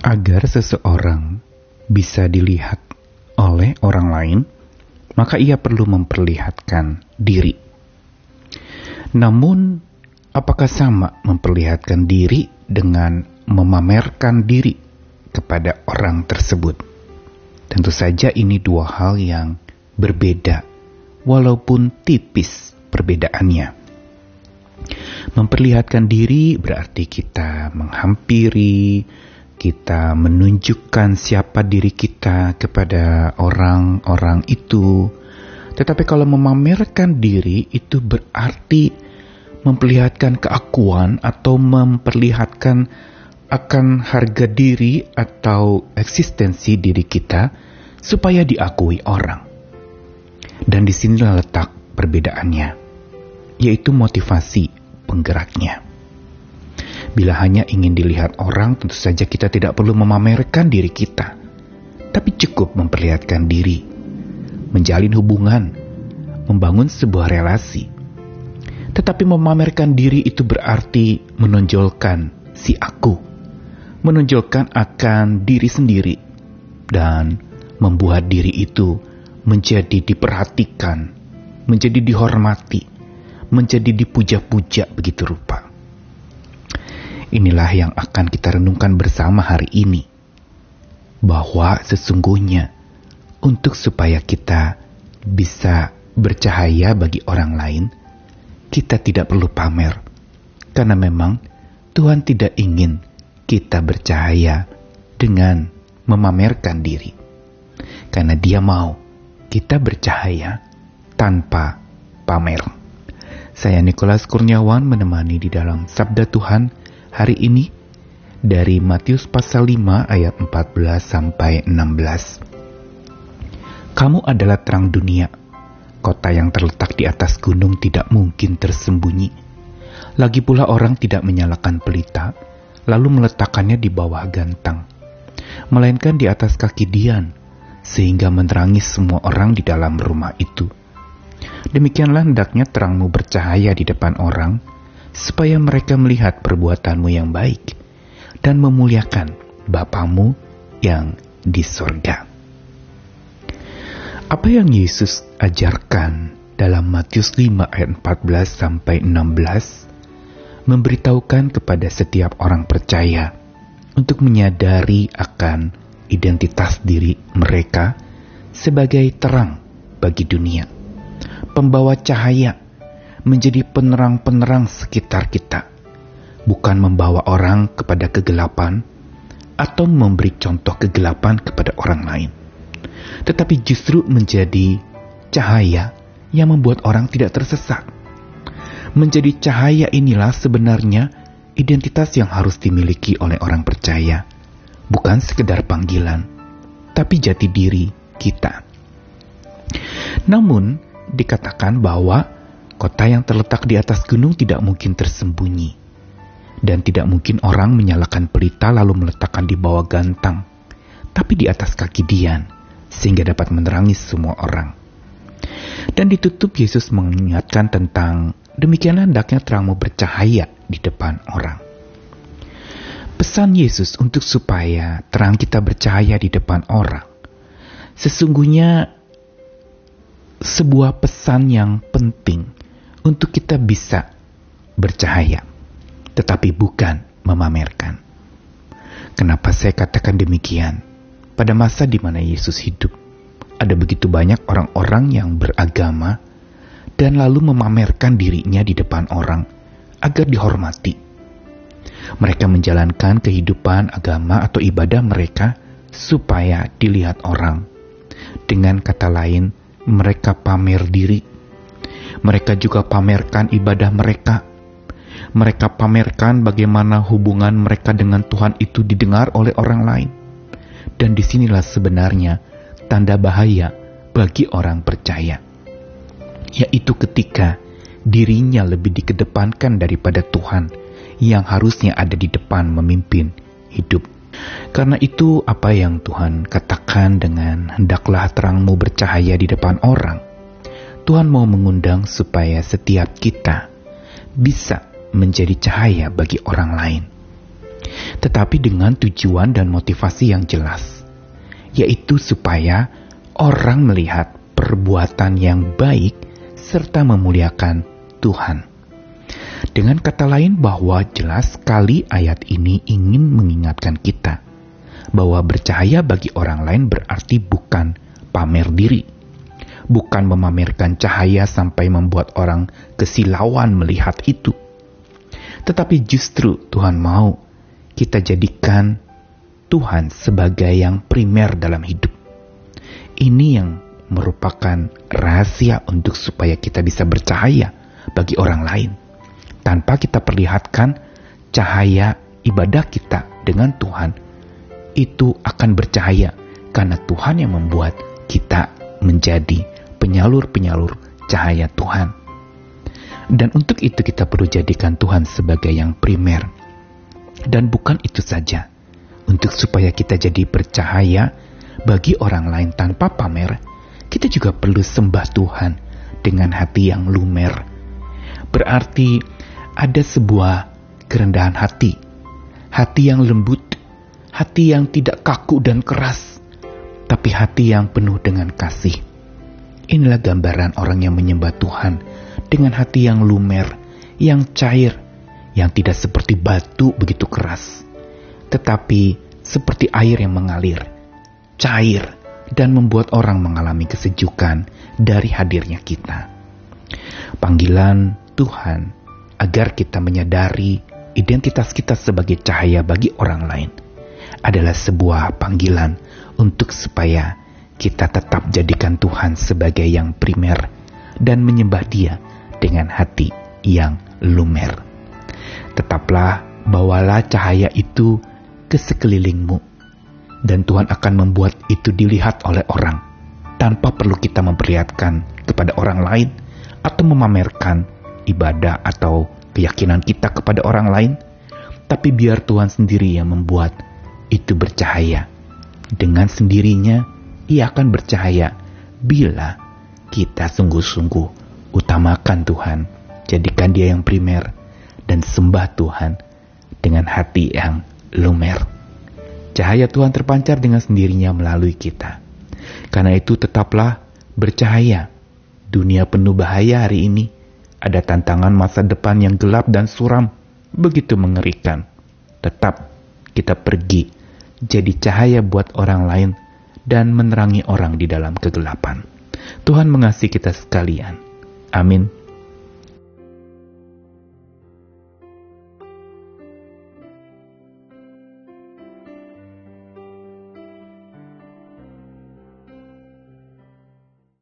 Agar seseorang bisa dilihat oleh orang lain, maka ia perlu memperlihatkan diri. Namun, apakah sama memperlihatkan diri dengan memamerkan diri kepada orang tersebut? Tentu saja ini dua hal yang berbeda, walaupun tipis perbedaannya. Memperlihatkan diri berarti kita menghampiri, kita menunjukkan siapa diri kita kepada orang-orang itu. Tetapi kalau memamerkan diri itu berarti memperlihatkan keakuan atau memperlihatkan akan harga diri atau eksistensi diri kita supaya diakui orang. Dan di sinilah letak perbedaannya, yaitu motivasi penggeraknya. Bila hanya ingin dilihat orang, tentu saja kita tidak perlu memamerkan diri kita, tapi cukup memperlihatkan diri, menjalin hubungan, membangun sebuah relasi. Tetapi memamerkan diri itu berarti menonjolkan si aku, menonjolkan akan diri sendiri, dan membuat diri itu menjadi diperhatikan, menjadi dihormati, menjadi dipuja-puja begitu rupa. Inilah yang akan kita renungkan bersama hari ini. Bahwa sesungguhnya untuk supaya kita bisa bercahaya bagi orang lain, kita tidak perlu pamer. Karena memang Tuhan tidak ingin kita bercahaya dengan memamerkan diri. Karena dia mau kita bercahaya tanpa pamer. Saya Nikolas Kurniawan menemani di dalam Sabda Tuhan hari ini dari Matius pasal 5 ayat 14 sampai 16. Kamu adalah terang dunia. Kota yang terletak di atas gunung tidak mungkin tersembunyi. Lagi pula orang tidak menyalakan pelita, lalu meletakkannya di bawah gantang, melainkan di atas kaki Dian, sehingga menerangi semua orang di dalam rumah itu. Demikianlah hendaknya terangmu bercahaya di depan orang, supaya mereka melihat perbuatanmu yang baik dan memuliakan Bapamu yang di sorga. Apa yang Yesus ajarkan dalam Matius 5 ayat 14 sampai 16 memberitahukan kepada setiap orang percaya untuk menyadari akan identitas diri mereka sebagai terang bagi dunia, pembawa cahaya menjadi penerang-penerang sekitar kita, bukan membawa orang kepada kegelapan atau memberi contoh kegelapan kepada orang lain, tetapi justru menjadi cahaya yang membuat orang tidak tersesat. Menjadi cahaya inilah sebenarnya identitas yang harus dimiliki oleh orang percaya, bukan sekedar panggilan, tapi jati diri kita. Namun, dikatakan bahwa Kota yang terletak di atas gunung tidak mungkin tersembunyi, dan tidak mungkin orang menyalakan pelita lalu meletakkan di bawah gantang, tapi di atas kaki Dian, sehingga dapat menerangi semua orang. Dan ditutup Yesus mengingatkan tentang demikianlah hendaknya terangmu bercahaya di depan orang. Pesan Yesus untuk supaya terang kita bercahaya di depan orang sesungguhnya sebuah pesan yang penting untuk kita bisa bercahaya, tetapi bukan memamerkan. Kenapa saya katakan demikian? Pada masa di mana Yesus hidup, ada begitu banyak orang-orang yang beragama dan lalu memamerkan dirinya di depan orang agar dihormati. Mereka menjalankan kehidupan agama atau ibadah mereka supaya dilihat orang. Dengan kata lain, mereka pamer diri mereka juga pamerkan ibadah mereka. Mereka pamerkan bagaimana hubungan mereka dengan Tuhan itu didengar oleh orang lain. Dan di sinilah sebenarnya tanda bahaya bagi orang percaya. Yaitu ketika dirinya lebih dikedepankan daripada Tuhan yang harusnya ada di depan memimpin hidup. Karena itu apa yang Tuhan katakan dengan hendaklah terangmu bercahaya di depan orang Tuhan mau mengundang supaya setiap kita bisa menjadi cahaya bagi orang lain. tetapi dengan tujuan dan motivasi yang jelas, yaitu supaya orang melihat perbuatan yang baik serta memuliakan Tuhan. Dengan kata lain bahwa jelas sekali ayat ini ingin mengingatkan kita bahwa bercahaya bagi orang lain berarti bukan pamer diri. Bukan memamerkan cahaya sampai membuat orang kesilauan melihat itu. Tetapi justru Tuhan mau kita jadikan Tuhan sebagai yang primer dalam hidup. Ini yang merupakan rahasia untuk supaya kita bisa bercahaya bagi orang lain tanpa kita perlihatkan cahaya ibadah kita dengan Tuhan itu akan bercahaya karena Tuhan yang membuat kita menjadi penyalur-penyalur cahaya Tuhan. Dan untuk itu kita perlu jadikan Tuhan sebagai yang primer. Dan bukan itu saja. Untuk supaya kita jadi bercahaya bagi orang lain tanpa pamer, kita juga perlu sembah Tuhan dengan hati yang lumer. Berarti ada sebuah kerendahan hati, hati yang lembut, hati yang tidak kaku dan keras, tapi hati yang penuh dengan kasih. Inilah gambaran orang yang menyembah Tuhan dengan hati yang lumer, yang cair, yang tidak seperti batu begitu keras, tetapi seperti air yang mengalir, cair, dan membuat orang mengalami kesejukan dari hadirnya kita. Panggilan Tuhan agar kita menyadari identitas kita sebagai cahaya bagi orang lain adalah sebuah panggilan untuk supaya kita tetap jadikan Tuhan sebagai yang primer dan menyembah Dia dengan hati yang lumer. Tetaplah bawalah cahaya itu ke sekelilingmu dan Tuhan akan membuat itu dilihat oleh orang tanpa perlu kita memperlihatkan kepada orang lain atau memamerkan ibadah atau keyakinan kita kepada orang lain, tapi biar Tuhan sendiri yang membuat itu bercahaya. Dengan sendirinya, ia akan bercahaya bila kita sungguh-sungguh utamakan Tuhan, jadikan Dia yang primer, dan sembah Tuhan dengan hati yang lumer. Cahaya Tuhan terpancar dengan sendirinya melalui kita. Karena itu tetaplah bercahaya. Dunia penuh bahaya hari ini ada tantangan masa depan yang gelap dan suram, begitu mengerikan. Tetap kita pergi, jadi cahaya buat orang lain dan menerangi orang di dalam kegelapan. Tuhan mengasihi kita sekalian. Amin.